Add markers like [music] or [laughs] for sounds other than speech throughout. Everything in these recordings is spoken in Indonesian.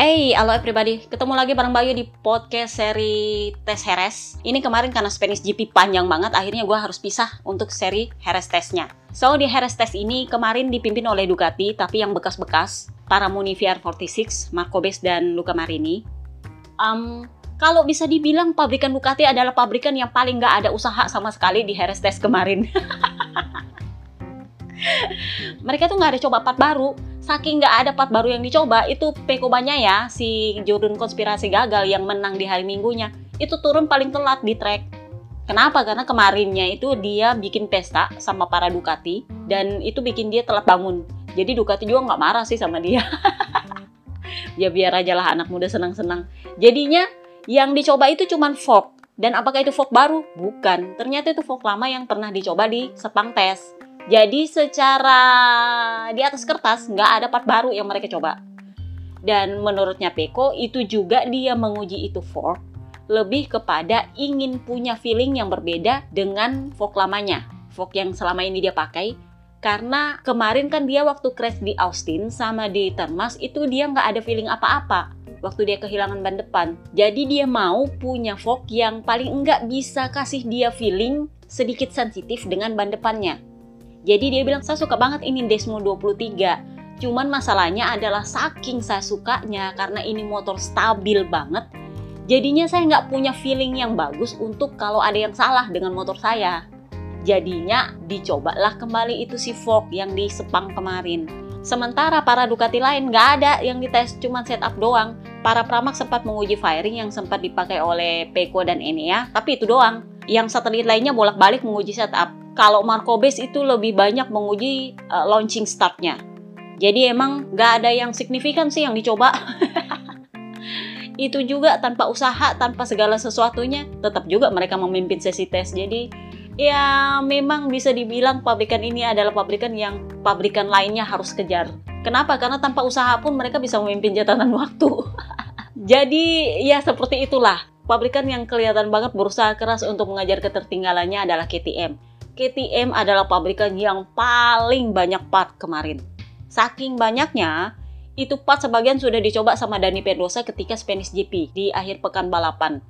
Hey, halo everybody. Ketemu lagi bareng Bayu di podcast seri tes Heres. Ini kemarin karena Spanish GP panjang banget, akhirnya gue harus pisah untuk seri Heres tesnya. So, di Heres test ini kemarin dipimpin oleh Ducati, tapi yang bekas-bekas, para Muni VR46, Marco Bes dan Luca Marini. Um, kalau bisa dibilang pabrikan Ducati adalah pabrikan yang paling nggak ada usaha sama sekali di Heres test kemarin. [laughs] Mereka tuh nggak ada coba part baru, saking nggak ada part baru yang dicoba itu Pekobanya ya si Jordan konspirasi gagal yang menang di hari minggunya itu turun paling telat di track Kenapa? Karena kemarinnya itu dia bikin pesta sama para Ducati dan itu bikin dia telat bangun. Jadi Ducati juga nggak marah sih sama dia. [laughs] ya biar aja lah anak muda senang-senang. Jadinya yang dicoba itu cuman fog. Dan apakah itu fog baru? Bukan. Ternyata itu fog lama yang pernah dicoba di Sepang Tes. Jadi secara di atas kertas nggak ada part baru yang mereka coba. Dan menurutnya Peko itu juga dia menguji itu fork lebih kepada ingin punya feeling yang berbeda dengan fork lamanya. Fork yang selama ini dia pakai karena kemarin kan dia waktu crash di Austin sama di Termas itu dia nggak ada feeling apa-apa waktu dia kehilangan ban depan. Jadi dia mau punya fork yang paling enggak bisa kasih dia feeling sedikit sensitif dengan ban depannya. Jadi dia bilang, saya suka banget ini Desmo 23. Cuman masalahnya adalah saking saya sukanya karena ini motor stabil banget. Jadinya saya nggak punya feeling yang bagus untuk kalau ada yang salah dengan motor saya. Jadinya dicobalah kembali itu si Fog yang di Sepang kemarin. Sementara para Ducati lain nggak ada yang dites, cuma setup doang. Para Pramac sempat menguji firing yang sempat dipakai oleh Peko dan Enea, tapi itu doang. Yang satelit lainnya bolak-balik menguji setup kalau Marco Base itu lebih banyak menguji uh, launching startnya. Jadi emang nggak ada yang signifikan sih yang dicoba. [laughs] itu juga tanpa usaha, tanpa segala sesuatunya, tetap juga mereka memimpin sesi tes. Jadi ya memang bisa dibilang pabrikan ini adalah pabrikan yang pabrikan lainnya harus kejar. Kenapa? Karena tanpa usaha pun mereka bisa memimpin catatan [laughs] waktu. Jadi ya seperti itulah. Pabrikan yang kelihatan banget berusaha keras untuk mengajar ketertinggalannya adalah KTM. KTM adalah pabrikan yang paling banyak part kemarin. Saking banyaknya, itu part sebagian sudah dicoba sama Dani Pedrosa ketika Spanish GP di akhir pekan balapan.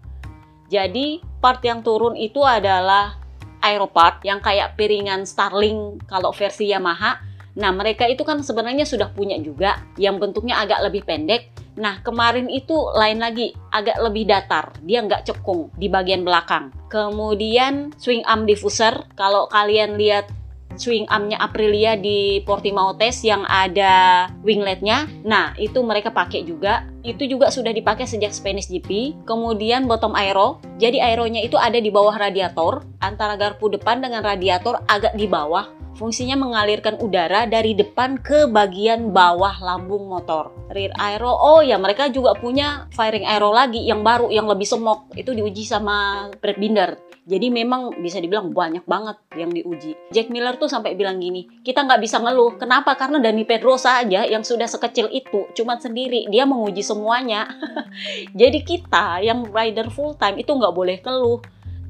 Jadi part yang turun itu adalah Aeropart yang kayak piringan Starling kalau versi Yamaha. Nah mereka itu kan sebenarnya sudah punya juga yang bentuknya agak lebih pendek Nah, kemarin itu lain lagi, agak lebih datar. Dia nggak cekung di bagian belakang. Kemudian swing arm diffuser, kalau kalian lihat swing armnya Aprilia di Portimao Test yang ada wingletnya. Nah, itu mereka pakai juga. Itu juga sudah dipakai sejak Spanish GP. Kemudian bottom aero. Jadi aeronya itu ada di bawah radiator. Antara garpu depan dengan radiator agak di bawah Fungsinya mengalirkan udara dari depan ke bagian bawah lambung motor. Rear aero, oh ya mereka juga punya firing aero lagi yang baru, yang lebih semok. Itu diuji sama Brad Binder. Jadi memang bisa dibilang banyak banget yang diuji. Jack Miller tuh sampai bilang gini, kita nggak bisa ngeluh. Kenapa? Karena Dani Pedrosa aja yang sudah sekecil itu, cuma sendiri, dia menguji semuanya. [laughs] Jadi kita yang rider full time itu nggak boleh keluh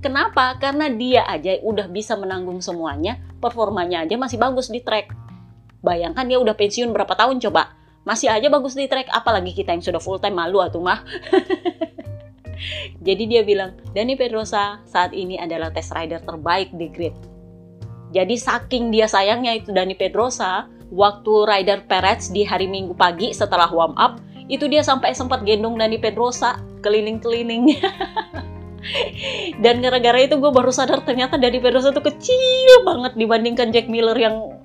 Kenapa? Karena dia aja udah bisa menanggung semuanya, performanya aja masih bagus di track. Bayangkan dia udah pensiun berapa tahun coba. Masih aja bagus di track, apalagi kita yang sudah full time malu atuh mah. [laughs] Jadi dia bilang, Dani Pedrosa saat ini adalah test rider terbaik di grid. Jadi saking dia sayangnya itu Dani Pedrosa, waktu rider Perez di hari Minggu pagi setelah warm up, itu dia sampai sempat gendong Dani Pedrosa keliling-keliling. [laughs] dan gara-gara itu gue baru sadar ternyata dari Pedrosa itu kecil banget dibandingkan Jack Miller yang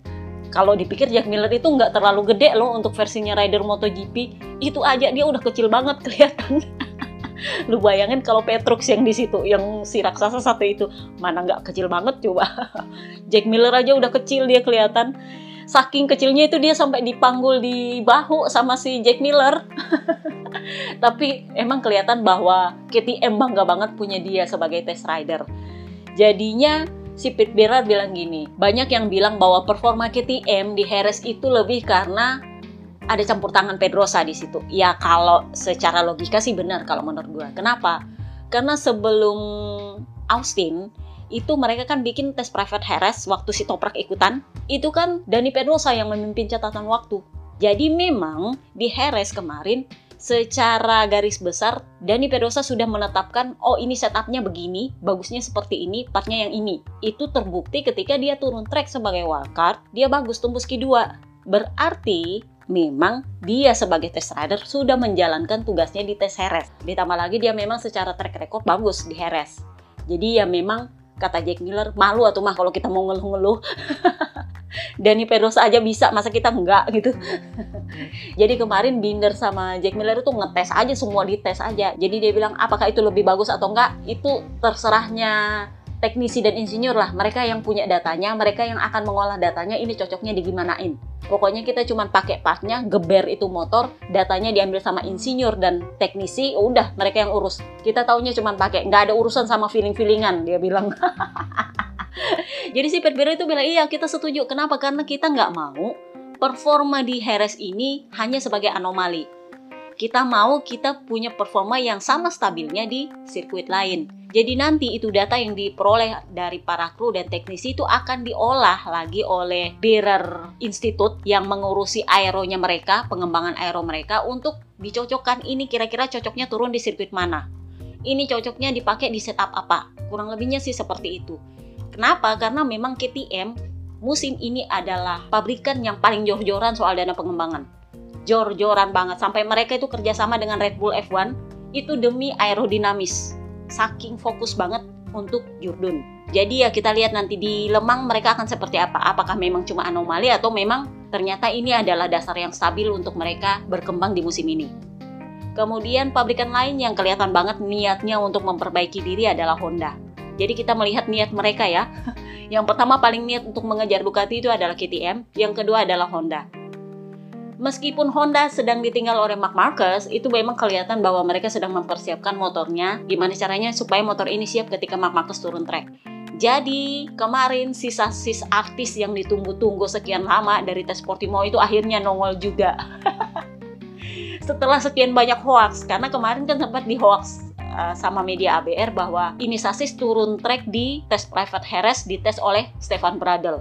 kalau dipikir Jack Miller itu nggak terlalu gede loh untuk versinya rider MotoGP. Itu aja dia udah kecil banget [laughs] kelihatan. Lu bayangin kalau Petrux yang di situ yang si raksasa satu itu mana nggak kecil banget coba. [laughs] Jack Miller aja udah kecil dia kelihatan saking kecilnya itu dia sampai dipanggul di bahu sama si Jack Miller. [laughs] Tapi emang kelihatan bahwa KTM bangga banget punya dia sebagai test rider. Jadinya si Pete Berard bilang gini banyak yang bilang bahwa performa KTM di Harris itu lebih karena ada campur tangan Pedrosa di situ. Ya kalau secara logika sih benar kalau menurut gue kenapa? Karena sebelum Austin itu mereka kan bikin tes private Harris waktu si Toprak ikutan itu kan Dani Pedrosa yang memimpin catatan waktu jadi memang di Harris kemarin secara garis besar Dani Pedrosa sudah menetapkan oh ini setupnya begini, bagusnya seperti ini, partnya yang ini. Itu terbukti ketika dia turun track sebagai wildcard, dia bagus tembus Q2. Berarti memang dia sebagai test rider sudah menjalankan tugasnya di tes Heres. Ditambah lagi dia memang secara track record bagus di Heres. Jadi ya memang kata Jack Miller malu atau mah kalau kita mau ngeluh-ngeluh. [laughs] Dani Pedrosa aja bisa, masa kita enggak gitu. [laughs] Jadi kemarin Binder sama Jack Miller itu ngetes aja semua dites aja. Jadi dia bilang apakah itu lebih bagus atau enggak, itu terserahnya teknisi dan insinyur lah. Mereka yang punya datanya, mereka yang akan mengolah datanya, ini cocoknya digimanain. Pokoknya kita cuma pakai partnya, geber itu motor, datanya diambil sama insinyur dan teknisi, udah mereka yang urus. Kita taunya cuma pakai, nggak ada urusan sama feeling-feelingan, dia bilang. [laughs] Jadi si Pet itu bilang, iya kita setuju. Kenapa? Karena kita nggak mau performa di Heres ini hanya sebagai anomali. Kita mau kita punya performa yang sama stabilnya di sirkuit lain. Jadi nanti itu data yang diperoleh dari para kru dan teknisi itu akan diolah lagi oleh Bearer Institute yang mengurusi aeronya mereka, pengembangan aero mereka untuk dicocokkan ini kira-kira cocoknya turun di sirkuit mana. Ini cocoknya dipakai di setup apa. Kurang lebihnya sih seperti itu. Kenapa? Karena memang KTM musim ini adalah pabrikan yang paling jor-joran soal dana pengembangan. Jor-joran banget sampai mereka itu kerjasama dengan Red Bull F1 itu demi aerodinamis. Saking fokus banget untuk Jurdun. Jadi ya kita lihat nanti di Lemang mereka akan seperti apa. Apakah memang cuma anomali atau memang ternyata ini adalah dasar yang stabil untuk mereka berkembang di musim ini. Kemudian pabrikan lain yang kelihatan banget niatnya untuk memperbaiki diri adalah Honda. Jadi kita melihat niat mereka ya. [laughs] Yang pertama paling niat untuk mengejar Ducati itu adalah KTM, yang kedua adalah Honda. Meskipun Honda sedang ditinggal oleh Mark Marquez, itu memang kelihatan bahwa mereka sedang mempersiapkan motornya, gimana caranya supaya motor ini siap ketika Mark Marquez turun track. Jadi kemarin sisa-sis artis yang ditunggu-tunggu sekian lama dari tes Portimao itu akhirnya nongol juga. [laughs] Setelah sekian banyak hoax, karena kemarin kan sempat di hoax Eh, sama media ABR bahwa ini sasis turun track di tes private Harris dites oleh Stefan Bradl.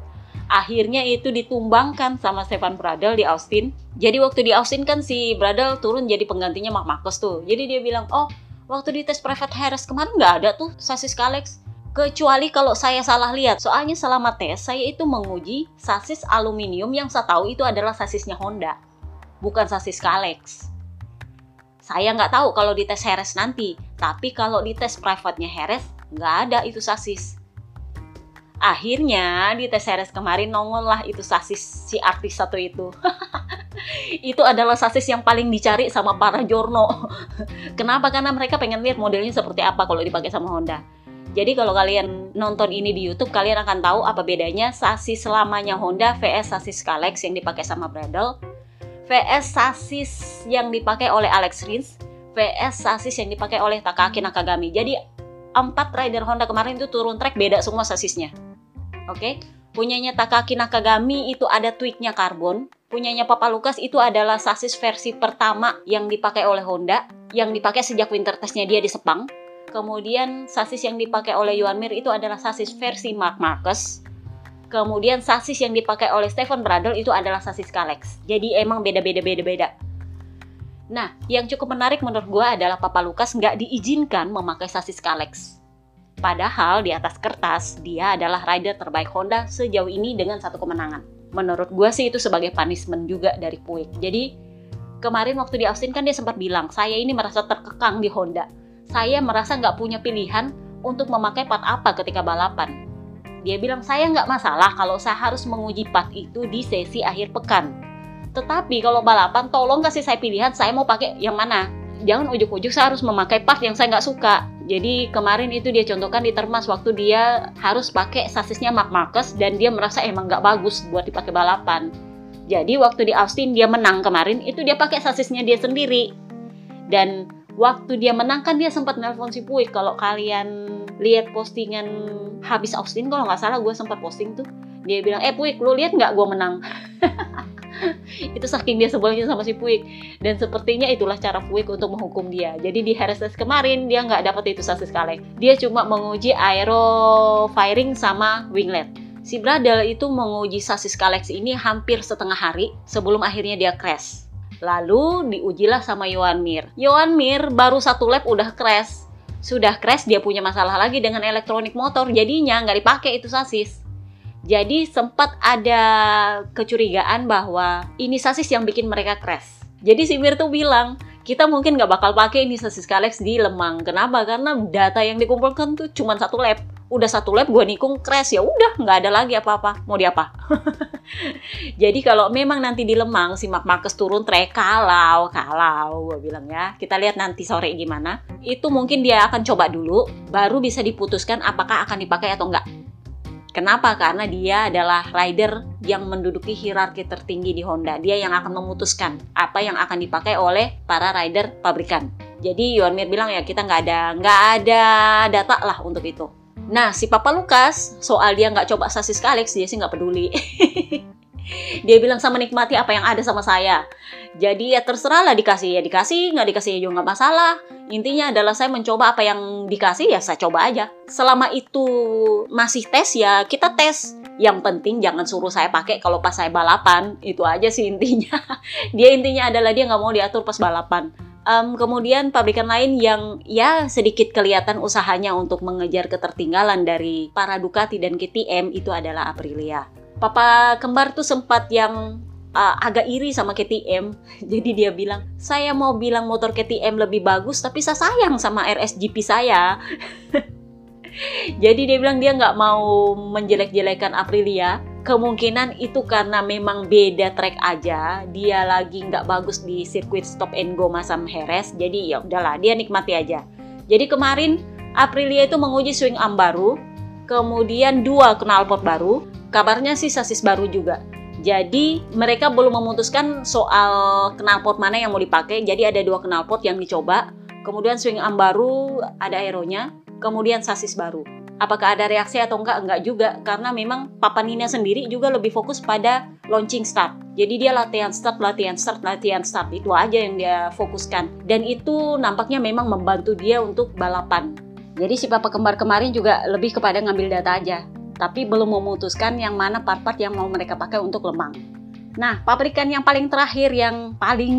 Akhirnya itu ditumbangkan sama Stefan Bradl di Austin. Jadi waktu di Austin kan si Bradl turun jadi penggantinya Mark Marcus tuh. Jadi dia bilang, oh waktu di tes private Harris kemarin nggak ada tuh sasis Kalex. Kecuali kalau saya salah lihat, soalnya selama tes saya itu menguji sasis aluminium yang saya tahu itu adalah sasisnya Honda, bukan sasis Kalex. Saya nggak tahu kalau di tes Heres nanti, tapi kalau di tes private-nya Heres, nggak ada itu sasis. Akhirnya di tes Heres kemarin nongol lah itu sasis si artis satu itu. [laughs] itu adalah sasis yang paling dicari sama para jorno. [laughs] Kenapa? Karena mereka pengen lihat modelnya seperti apa kalau dipakai sama Honda. Jadi kalau kalian nonton ini di YouTube, kalian akan tahu apa bedanya sasis selamanya Honda vs sasis Kalex yang dipakai sama Bradle VS sasis yang dipakai oleh Alex Rins, VS sasis yang dipakai oleh Takaki Nakagami. Jadi empat rider Honda kemarin itu turun track beda semua sasisnya. Oke, okay? punyanya Takaki Nakagami itu ada tweaknya karbon, punyanya Papa Lukas itu adalah sasis versi pertama yang dipakai oleh Honda, yang dipakai sejak winter testnya dia di Sepang. Kemudian sasis yang dipakai oleh Yuan Mir itu adalah sasis versi Mark Marcus Kemudian sasis yang dipakai oleh Stephen Bradl itu adalah sasis Kalex. Jadi emang beda-beda beda-beda. Nah, yang cukup menarik menurut gue adalah Papa Lukas nggak diizinkan memakai sasis Kalex. Padahal di atas kertas, dia adalah rider terbaik Honda sejauh ini dengan satu kemenangan. Menurut gue sih itu sebagai punishment juga dari Puig. Jadi, kemarin waktu di Austin kan dia sempat bilang, saya ini merasa terkekang di Honda. Saya merasa nggak punya pilihan untuk memakai part apa ketika balapan. Dia bilang, saya nggak masalah kalau saya harus menguji part itu di sesi akhir pekan. Tetapi kalau balapan, tolong kasih saya pilihan, saya mau pakai yang mana. Jangan ujuk-ujuk saya harus memakai part yang saya nggak suka. Jadi kemarin itu dia contohkan di Termas waktu dia harus pakai sasisnya Mark Marcus dan dia merasa emang nggak bagus buat dipakai balapan. Jadi waktu di Austin dia menang kemarin itu dia pakai sasisnya dia sendiri. Dan waktu dia menang kan dia sempat nelpon si Puig kalau kalian lihat postingan habis Austin kalau nggak salah gue sempat posting tuh dia bilang eh Puig lu lihat nggak gue menang? [laughs] Itu saking dia sebelnya sama si Puig. Dan sepertinya itulah cara Puig untuk menghukum dia. Jadi di Harris kemarin dia nggak dapat itu sasis kaleng dia cuma menguji aero firing sama winglet. Si Bradel itu menguji sasis Kalex ini hampir setengah hari sebelum akhirnya dia crash. Lalu diujilah sama Yohan Mir. Yohan Mir baru satu lap udah crash. Sudah crash dia punya masalah lagi dengan elektronik motor, jadinya nggak dipakai itu sasis. Jadi sempat ada kecurigaan bahwa ini sasis yang bikin mereka crash. Jadi si Mir tuh bilang, kita mungkin nggak bakal pakai ini sasis Kalex di Lemang. Kenapa? Karena data yang dikumpulkan tuh cuma satu lap udah satu lap gue nikung crash. Ya udah nggak ada lagi apa-apa. Mau diapa [laughs] jadi kalau memang nanti di Lemang si Mark Marcus turun trek kalau kalau gue bilang ya. Kita lihat nanti sore gimana. Itu mungkin dia akan coba dulu baru bisa diputuskan apakah akan dipakai atau enggak Kenapa? Karena dia adalah rider yang menduduki hierarki tertinggi di Honda. Dia yang akan memutuskan apa yang akan dipakai oleh para rider pabrikan. Jadi Yuan Mir bilang ya kita nggak ada nggak ada data lah untuk itu. Nah, si Papa Lukas, soal dia nggak coba sasis Kalex, dia sih nggak peduli. [laughs] dia bilang sama nikmati apa yang ada sama saya. Jadi ya terserah lah dikasih ya dikasih, nggak dikasih juga nggak masalah. Intinya adalah saya mencoba apa yang dikasih ya saya coba aja. Selama itu masih tes ya kita tes. Yang penting jangan suruh saya pakai kalau pas saya balapan. Itu aja sih intinya. [laughs] dia intinya adalah dia nggak mau diatur pas balapan. Um, kemudian pabrikan lain yang ya sedikit kelihatan usahanya untuk mengejar ketertinggalan dari para Ducati dan KTM itu adalah Aprilia. Papa kembar tuh sempat yang uh, agak iri sama KTM. [laughs] Jadi dia bilang, saya mau bilang motor KTM lebih bagus, tapi saya sayang sama RSGP saya. [laughs] Jadi dia bilang dia nggak mau menjelek-jelekan Aprilia, kemungkinan itu karena memang beda track aja dia lagi nggak bagus di sirkuit stop and go Masam Heres jadi ya udahlah dia nikmati aja jadi kemarin Aprilia itu menguji swing arm baru kemudian dua knalpot baru kabarnya sih sasis baru juga. Jadi mereka belum memutuskan soal knalpot mana yang mau dipakai. Jadi ada dua knalpot yang dicoba. Kemudian swing arm baru ada aeronya kemudian sasis baru. Apakah ada reaksi atau enggak? Enggak juga. Karena memang Papa Nina sendiri juga lebih fokus pada launching start. Jadi dia latihan start latihan start latihan start. Itu aja yang dia fokuskan. Dan itu nampaknya memang membantu dia untuk balapan. Jadi si Papa kembar kemarin juga lebih kepada ngambil data aja tapi belum memutuskan yang mana part-part yang mau mereka pakai untuk lemang nah pabrikan yang paling terakhir yang paling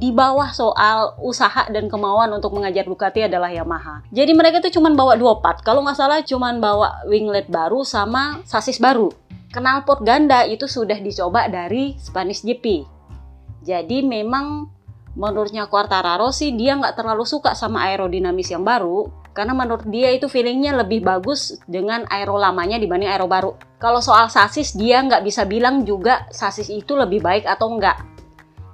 di bawah soal usaha dan kemauan untuk mengajar Ducati adalah Yamaha. Jadi mereka tuh cuma bawa dua part. Kalau nggak salah cuma bawa winglet baru sama sasis baru. Knalpot ganda itu sudah dicoba dari Spanish GP. Jadi memang menurutnya Quartararo sih dia nggak terlalu suka sama aerodinamis yang baru karena menurut dia itu feelingnya lebih bagus dengan aero lamanya dibanding aero baru. Kalau soal sasis dia nggak bisa bilang juga sasis itu lebih baik atau enggak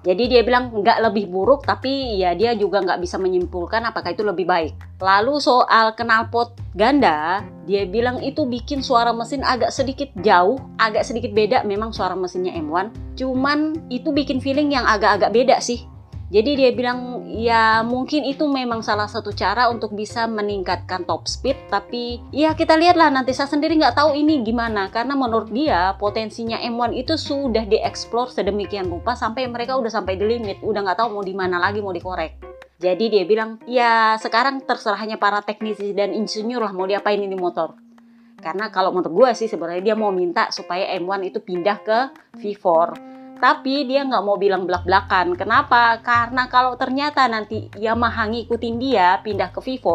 jadi dia bilang nggak lebih buruk, tapi ya dia juga nggak bisa menyimpulkan apakah itu lebih baik. Lalu soal knalpot ganda, dia bilang itu bikin suara mesin agak sedikit jauh, agak sedikit beda memang suara mesinnya M1. Cuman itu bikin feeling yang agak-agak beda sih jadi dia bilang ya mungkin itu memang salah satu cara untuk bisa meningkatkan top speed tapi ya kita lihatlah nanti saya sendiri nggak tahu ini gimana karena menurut dia potensinya M1 itu sudah dieksplor sedemikian rupa sampai mereka udah sampai di limit udah nggak tahu mau di mana lagi mau dikorek. Jadi dia bilang ya sekarang terserahnya para teknisi dan insinyur lah mau diapain ini motor. Karena kalau menurut gue sih sebenarnya dia mau minta supaya M1 itu pindah ke V4 tapi dia nggak mau bilang belak-belakan. Kenapa? Karena kalau ternyata nanti Yamaha ngikutin dia pindah ke V4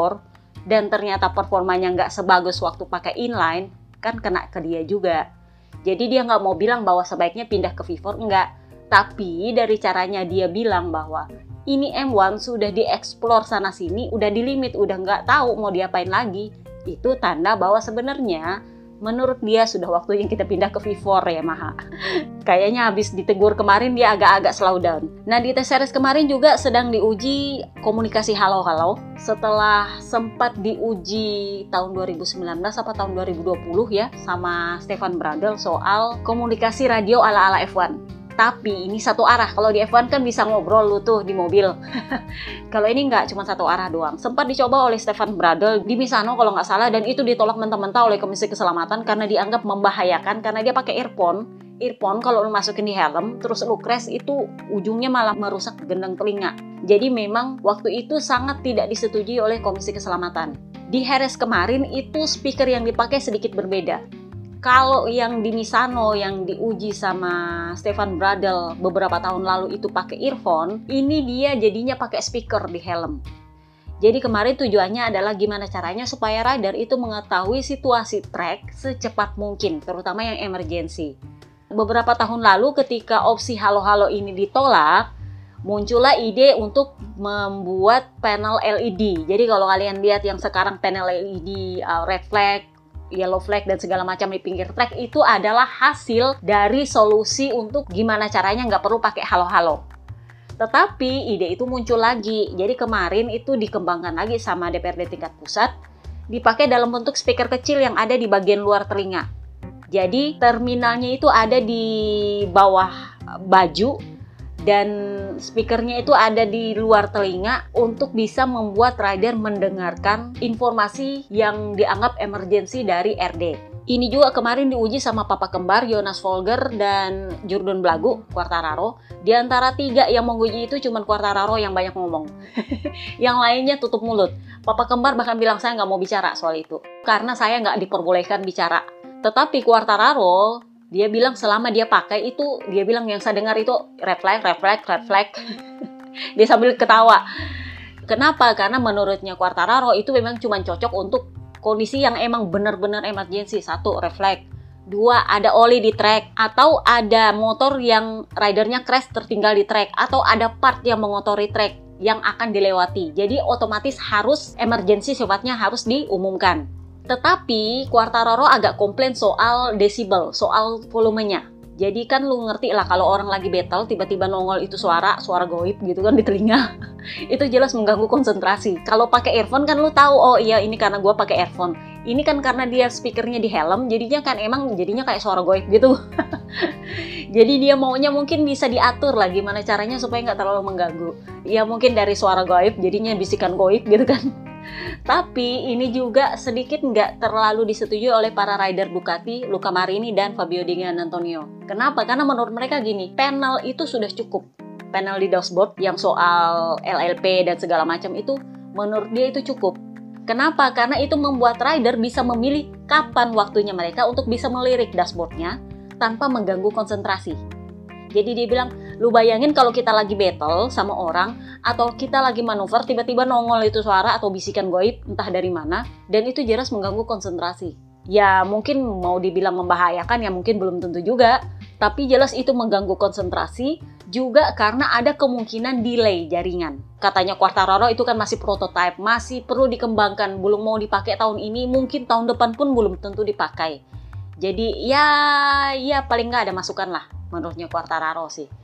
dan ternyata performanya nggak sebagus waktu pakai inline, kan kena ke dia juga. Jadi dia nggak mau bilang bahwa sebaiknya pindah ke V4, enggak. Tapi dari caranya dia bilang bahwa ini M1 sudah dieksplor sana sini, udah di limit, udah nggak tahu mau diapain lagi. Itu tanda bahwa sebenarnya menurut dia sudah waktunya kita pindah ke V4 ya Maha. Kayaknya habis ditegur kemarin dia agak-agak slow down. Nah di tes series kemarin juga sedang diuji komunikasi halo-halo. Setelah sempat diuji tahun 2019 apa tahun 2020 ya sama Stefan Bradl soal komunikasi radio ala-ala F1 tapi ini satu arah. Kalau di F1 kan bisa ngobrol lu tuh di mobil. [laughs] kalau ini nggak, cuma satu arah doang. Sempat dicoba oleh Stefan Bradl di Misano kalau nggak salah dan itu ditolak mentah-mentah oleh Komisi Keselamatan karena dianggap membahayakan karena dia pakai earphone. Earphone kalau lu masukin di helm terus lu crash itu ujungnya malah merusak gendang telinga. Jadi memang waktu itu sangat tidak disetujui oleh Komisi Keselamatan. Di Harris kemarin itu speaker yang dipakai sedikit berbeda Kalau yang di Misano yang diuji sama Stefan Bradl beberapa tahun lalu itu pakai earphone, ini dia jadinya pakai speaker di helm. Jadi kemarin tujuannya adalah gimana caranya supaya rider itu mengetahui situasi trek secepat mungkin, terutama yang emergency. Beberapa tahun lalu ketika opsi halo-halo ini ditolak, muncullah ide untuk membuat panel LED. Jadi kalau kalian lihat yang sekarang panel LED uh, red flag, yellow flag dan segala macam di pinggir trek itu adalah hasil dari solusi untuk gimana caranya nggak perlu pakai halo-halo. Tetapi ide itu muncul lagi. Jadi kemarin itu dikembangkan lagi sama DPRD tingkat pusat, dipakai dalam bentuk speaker kecil yang ada di bagian luar telinga. Jadi terminalnya itu ada di bawah baju dan speakernya itu ada di luar telinga untuk bisa membuat rider mendengarkan informasi yang dianggap emergensi dari RD. Ini juga kemarin diuji sama papa kembar Jonas Volger dan Jordan Blagu, Quartararo. Di antara tiga yang menguji itu cuma Quartararo yang banyak ngomong. [laughs] yang lainnya tutup mulut. Papa kembar bahkan bilang saya nggak mau bicara soal itu. Karena saya nggak diperbolehkan bicara. Tetapi Quartararo dia bilang selama dia pakai itu dia bilang yang saya dengar itu red flag, red flag, red flag. [laughs] dia sambil ketawa. Kenapa? Karena menurutnya Quartararo itu memang cuma cocok untuk kondisi yang emang benar-benar emergency. Satu, red flag. Dua, ada oli di track atau ada motor yang ridernya crash tertinggal di track atau ada part yang mengotori track yang akan dilewati. Jadi otomatis harus emergency sifatnya harus diumumkan. Tetapi Quartararo agak komplain soal desibel, soal volumenya. Jadi kan lu ngerti lah kalau orang lagi battle tiba-tiba nongol itu suara, suara goib gitu kan di telinga. [laughs] itu jelas mengganggu konsentrasi. Kalau pakai earphone kan lu tahu oh iya ini karena gua pakai earphone. Ini kan karena dia speakernya di helm jadinya kan emang jadinya kayak suara goib gitu. [laughs] Jadi dia maunya mungkin bisa diatur lah gimana caranya supaya nggak terlalu mengganggu. Ya mungkin dari suara goib jadinya bisikan goib gitu kan. Tapi ini juga sedikit nggak terlalu disetujui oleh para rider Ducati, Luca Marini dan Fabio Di Antonio. Kenapa? Karena menurut mereka gini, panel itu sudah cukup. Panel di dashboard yang soal LLP dan segala macam itu menurut dia itu cukup. Kenapa? Karena itu membuat rider bisa memilih kapan waktunya mereka untuk bisa melirik dashboardnya tanpa mengganggu konsentrasi. Jadi dia bilang, lu bayangin kalau kita lagi battle sama orang atau kita lagi manuver tiba-tiba nongol itu suara atau bisikan goib entah dari mana dan itu jelas mengganggu konsentrasi. Ya mungkin mau dibilang membahayakan ya mungkin belum tentu juga. Tapi jelas itu mengganggu konsentrasi juga karena ada kemungkinan delay jaringan. Katanya Quartararo itu kan masih prototype, masih perlu dikembangkan, belum mau dipakai tahun ini, mungkin tahun depan pun belum tentu dipakai. Jadi ya ya paling nggak ada masukan lah menurutnya Quartararo sih.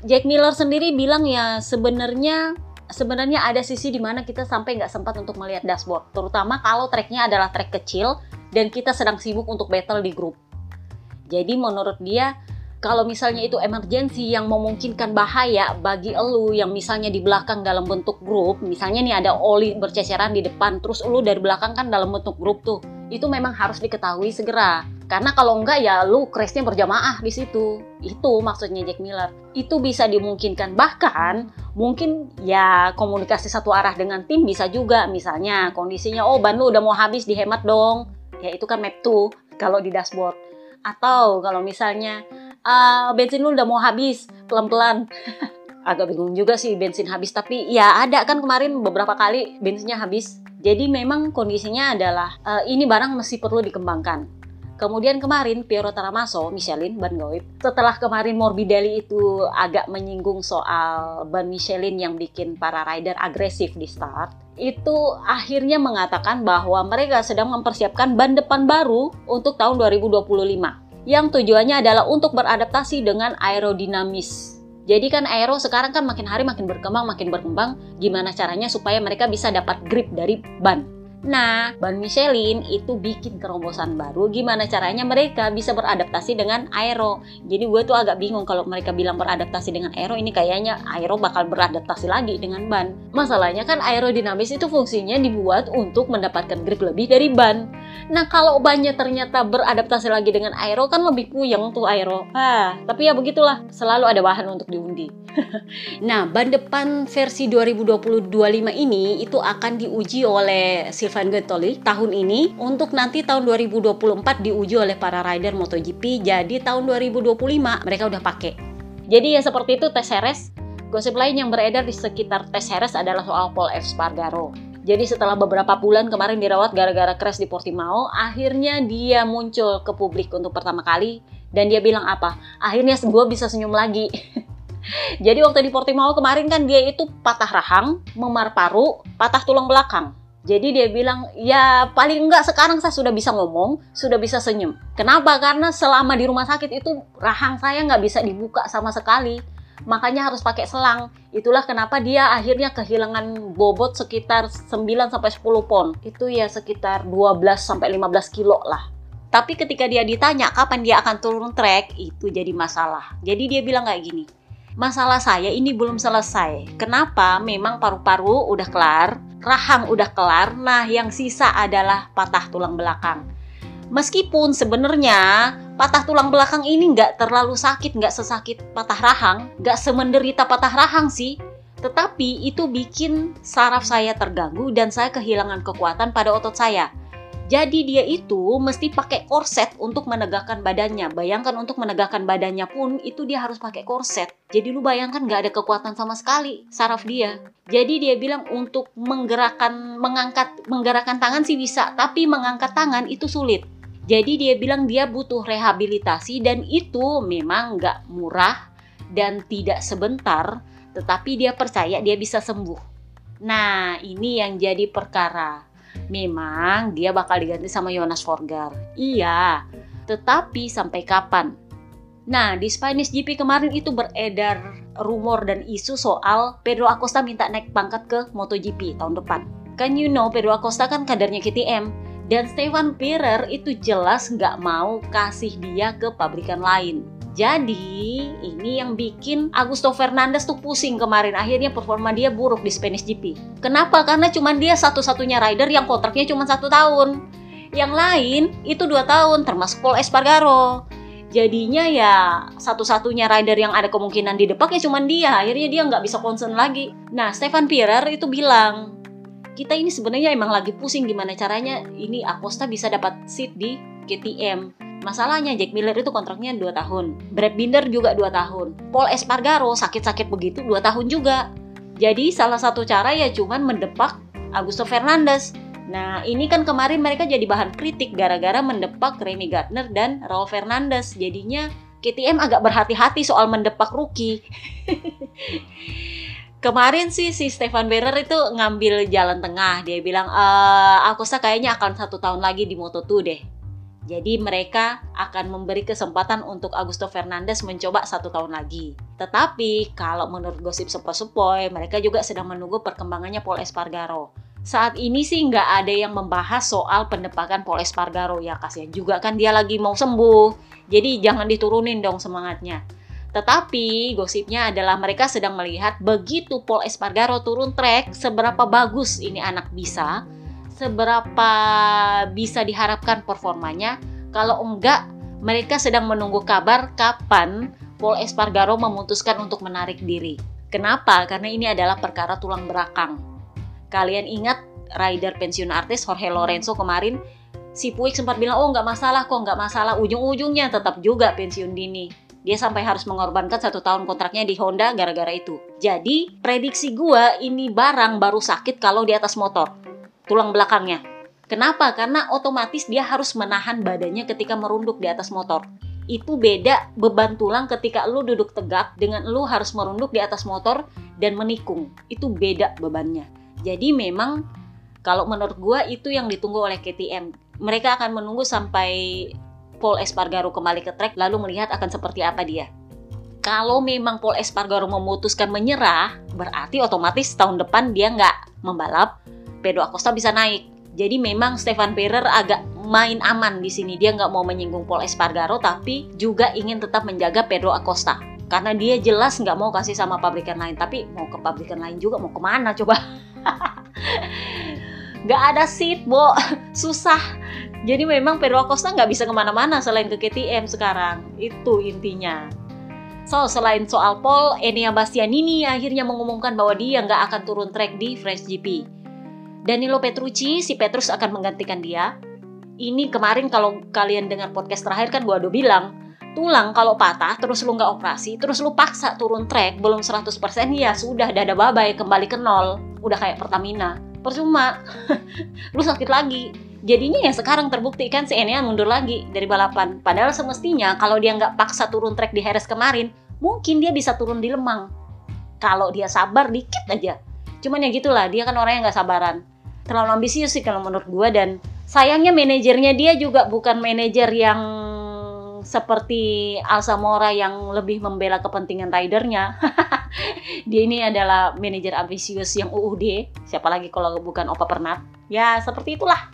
Jack Miller sendiri bilang ya sebenarnya sebenarnya ada sisi di mana kita sampai nggak sempat untuk melihat dashboard, terutama kalau treknya adalah trek kecil dan kita sedang sibuk untuk battle di grup. Jadi menurut dia kalau misalnya itu emergency yang memungkinkan bahaya bagi elu yang misalnya di belakang dalam bentuk grup, misalnya nih ada oli berceceran di depan, terus elu dari belakang kan dalam bentuk grup tuh, itu memang harus diketahui segera. Karena kalau enggak ya lu crashnya berjamaah di situ. Itu maksudnya Jack Miller. Itu bisa dimungkinkan. Bahkan mungkin ya komunikasi satu arah dengan tim bisa juga. Misalnya kondisinya oh ban lu udah mau habis dihemat dong. Ya itu kan map tuh kalau di dashboard. Atau kalau misalnya uh, bensin lu udah mau habis pelan-pelan [laughs] agak bingung juga sih bensin habis tapi ya ada kan kemarin beberapa kali bensinnya habis jadi memang kondisinya adalah uh, ini barang masih perlu dikembangkan Kemudian kemarin Piero Taramaso, Michelin, ban goib. Setelah kemarin Morbidelli itu agak menyinggung soal ban Michelin yang bikin para rider agresif di start, itu akhirnya mengatakan bahwa mereka sedang mempersiapkan ban depan baru untuk tahun 2025 yang tujuannya adalah untuk beradaptasi dengan aerodinamis. Jadi kan aero sekarang kan makin hari makin berkembang, makin berkembang. Gimana caranya supaya mereka bisa dapat grip dari ban? Nah, ban Michelin itu bikin terobosan baru gimana caranya mereka bisa beradaptasi dengan aero. Jadi gue tuh agak bingung kalau mereka bilang beradaptasi dengan aero, ini kayaknya aero bakal beradaptasi lagi dengan ban. Masalahnya kan aerodinamis itu fungsinya dibuat untuk mendapatkan grip lebih dari ban. Nah, kalau bannya ternyata beradaptasi lagi dengan aero kan lebih puyeng tuh aero. Ah, tapi ya begitulah, selalu ada bahan untuk diundi. [laughs] nah, ban depan versi 2020-25 ini itu akan diuji oleh Stefan Gottoli tahun ini untuk nanti tahun 2024 diuji oleh para rider MotoGP. Jadi tahun 2025 mereka udah pakai. Jadi ya seperti itu tes Heres. Gosip lain yang beredar di sekitar tes Heres adalah soal Paul Espargaro. Jadi setelah beberapa bulan kemarin dirawat gara-gara crash di Portimao, akhirnya dia muncul ke publik untuk pertama kali dan dia bilang apa? Akhirnya gue bisa senyum lagi. [laughs] Jadi waktu di Portimao kemarin kan dia itu patah rahang, memar paru, patah tulang belakang. Jadi dia bilang, ya paling enggak sekarang saya sudah bisa ngomong, sudah bisa senyum. Kenapa? Karena selama di rumah sakit itu rahang saya nggak bisa dibuka sama sekali. Makanya harus pakai selang. Itulah kenapa dia akhirnya kehilangan bobot sekitar 9-10 pon. Itu ya sekitar 12-15 kilo lah. Tapi ketika dia ditanya kapan dia akan turun trek, itu jadi masalah. Jadi dia bilang kayak gini, masalah saya ini belum selesai. Kenapa? Memang paru-paru udah kelar, rahang udah kelar, nah yang sisa adalah patah tulang belakang. Meskipun sebenarnya patah tulang belakang ini nggak terlalu sakit, nggak sesakit patah rahang, nggak semenderita patah rahang sih. Tetapi itu bikin saraf saya terganggu dan saya kehilangan kekuatan pada otot saya. Jadi dia itu mesti pakai korset untuk menegakkan badannya. Bayangkan untuk menegakkan badannya pun itu dia harus pakai korset. Jadi lu bayangkan nggak ada kekuatan sama sekali saraf dia. Jadi dia bilang untuk menggerakkan, mengangkat, menggerakkan tangan sih bisa, tapi mengangkat tangan itu sulit. Jadi dia bilang dia butuh rehabilitasi dan itu memang nggak murah dan tidak sebentar, tetapi dia percaya dia bisa sembuh. Nah ini yang jadi perkara Memang dia bakal diganti sama Jonas Forgar. Iya, tetapi sampai kapan? Nah, di Spanish GP kemarin itu beredar rumor dan isu soal Pedro Acosta minta naik pangkat ke MotoGP tahun depan. Kan you know Pedro Acosta kan kadarnya KTM dan Stefan Pirer itu jelas nggak mau kasih dia ke pabrikan lain. Jadi ini yang bikin Augusto Fernandes tuh pusing kemarin. Akhirnya performa dia buruk di Spanish GP. Kenapa? Karena cuma dia satu-satunya rider yang kontraknya cuma satu tahun. Yang lain itu dua tahun, termasuk Paul Espargaro. Jadinya ya satu-satunya rider yang ada kemungkinan di depak ya cuma dia. Akhirnya dia nggak bisa concern lagi. Nah, Stefan Pirer itu bilang, kita ini sebenarnya emang lagi pusing gimana caranya ini Acosta bisa dapat seat di KTM Masalahnya Jack Miller itu kontraknya 2 tahun. Brad Binder juga 2 tahun. Paul Espargaro sakit-sakit begitu 2 tahun juga. Jadi salah satu cara ya cuman mendepak Augusto Fernandes. Nah ini kan kemarin mereka jadi bahan kritik gara-gara mendepak Remy Gardner dan Raul Fernandes. Jadinya KTM agak berhati-hati soal mendepak rookie. [laughs] Kemarin sih si Stefan Berer itu ngambil jalan tengah. Dia bilang, e, aku kayaknya akan satu tahun lagi di Moto2 deh jadi mereka akan memberi kesempatan untuk Augusto Fernandes mencoba satu tahun lagi. Tetapi kalau menurut gosip sepoi-sepoi, mereka juga sedang menunggu perkembangannya Paul Espargaro. Saat ini sih nggak ada yang membahas soal pendepakan Paul Espargaro ya kasihan juga kan dia lagi mau sembuh. Jadi jangan diturunin dong semangatnya. Tetapi gosipnya adalah mereka sedang melihat begitu Paul Espargaro turun trek seberapa bagus ini anak bisa seberapa bisa diharapkan performanya. Kalau enggak, mereka sedang menunggu kabar kapan Paul Espargaro memutuskan untuk menarik diri. Kenapa? Karena ini adalah perkara tulang belakang. Kalian ingat rider pensiun artis Jorge Lorenzo kemarin si Puig sempat bilang oh nggak masalah kok nggak masalah ujung-ujungnya tetap juga pensiun dini dia sampai harus mengorbankan satu tahun kontraknya di Honda gara-gara itu jadi prediksi gua ini barang baru sakit kalau di atas motor tulang belakangnya. Kenapa? Karena otomatis dia harus menahan badannya ketika merunduk di atas motor. Itu beda beban tulang ketika lu duduk tegak dengan lu harus merunduk di atas motor dan menikung. Itu beda bebannya. Jadi memang kalau menurut gua itu yang ditunggu oleh KTM. Mereka akan menunggu sampai Paul Espargaro kembali ke trek lalu melihat akan seperti apa dia. Kalau memang Paul Espargaro memutuskan menyerah, berarti otomatis tahun depan dia nggak membalap, Pedro Acosta bisa naik. Jadi memang Stefan Perer agak main aman di sini. Dia nggak mau menyinggung Paul Espargaro, tapi juga ingin tetap menjaga Pedro Acosta. Karena dia jelas nggak mau kasih sama pabrikan lain. Tapi mau ke pabrikan lain juga, mau ke mana coba? [laughs] nggak ada seat, Bo. Susah. Jadi memang Pedro Acosta nggak bisa ke mana-mana selain ke KTM sekarang. Itu intinya. So, selain soal Paul, Enea Bastianini akhirnya mengumumkan bahwa dia nggak akan turun track di French GP. Danilo Petrucci, si Petrus akan menggantikan dia. Ini kemarin kalau kalian dengar podcast terakhir kan gue udah bilang, tulang kalau patah terus lu nggak operasi, terus lu paksa turun trek belum 100% ya sudah dada babai kembali ke nol. Udah kayak Pertamina. Percuma. [laughs] lu sakit lagi. Jadinya ya sekarang terbukti kan si Enea mundur lagi dari balapan. Padahal semestinya kalau dia nggak paksa turun trek di Harris kemarin, mungkin dia bisa turun di Lemang. Kalau dia sabar dikit aja. Cuman ya gitulah, dia kan orang yang nggak sabaran. Terlalu ambisius sih kalau menurut gue dan sayangnya manajernya dia juga bukan manajer yang seperti Alsa Mora yang lebih membela kepentingan ridernya. [laughs] dia ini adalah manajer ambisius yang UUD, siapa lagi kalau bukan Opa Pernat. Ya, seperti itulah.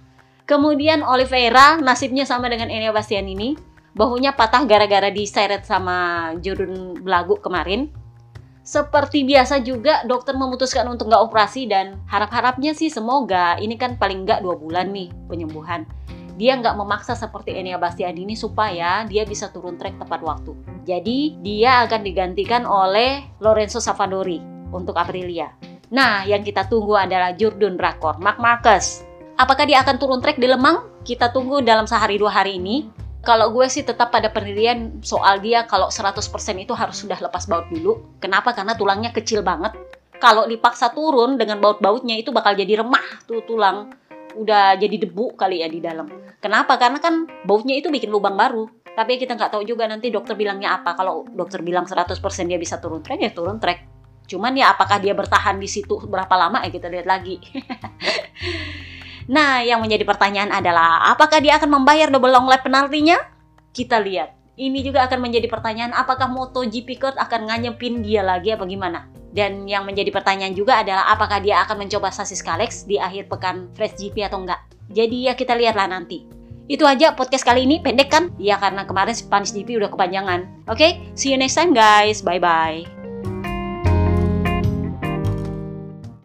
Kemudian Oliveira nasibnya sama dengan Enea Bastian ini. Bahunya patah gara-gara diseret sama Jurun Belagu kemarin. Seperti biasa juga dokter memutuskan untuk nggak operasi dan harap-harapnya sih semoga ini kan paling nggak dua bulan nih penyembuhan. Dia nggak memaksa seperti Enea Bastianini supaya dia bisa turun trek tepat waktu. Jadi dia akan digantikan oleh Lorenzo Savadori untuk Aprilia. Nah, yang kita tunggu adalah Jordan Rakor, Mark Marcus. Apakah dia akan turun trek di Lemang? Kita tunggu dalam sehari dua hari ini kalau gue sih tetap pada pendirian soal dia kalau 100% itu harus sudah lepas baut dulu. Kenapa? Karena tulangnya kecil banget. Kalau dipaksa turun dengan baut-bautnya itu bakal jadi remah tuh tulang. Udah jadi debu kali ya di dalam. Kenapa? Karena kan bautnya itu bikin lubang baru. Tapi kita nggak tahu juga nanti dokter bilangnya apa. Kalau dokter bilang 100% dia bisa turun trek, ya turun trek. Cuman ya apakah dia bertahan di situ berapa lama ya kita lihat lagi. [laughs] Nah, yang menjadi pertanyaan adalah apakah dia akan membayar double long lap penaltinya? Kita lihat. Ini juga akan menjadi pertanyaan apakah MotoGP Kurt akan nganyepin dia lagi apa gimana? Dan yang menjadi pertanyaan juga adalah apakah dia akan mencoba sasis Kalex di akhir pekan Fresh GP atau enggak? Jadi ya kita lihatlah nanti. Itu aja podcast kali ini pendek kan? Ya karena kemarin Spanish GP udah kepanjangan. Oke, okay? see you next time guys. Bye bye.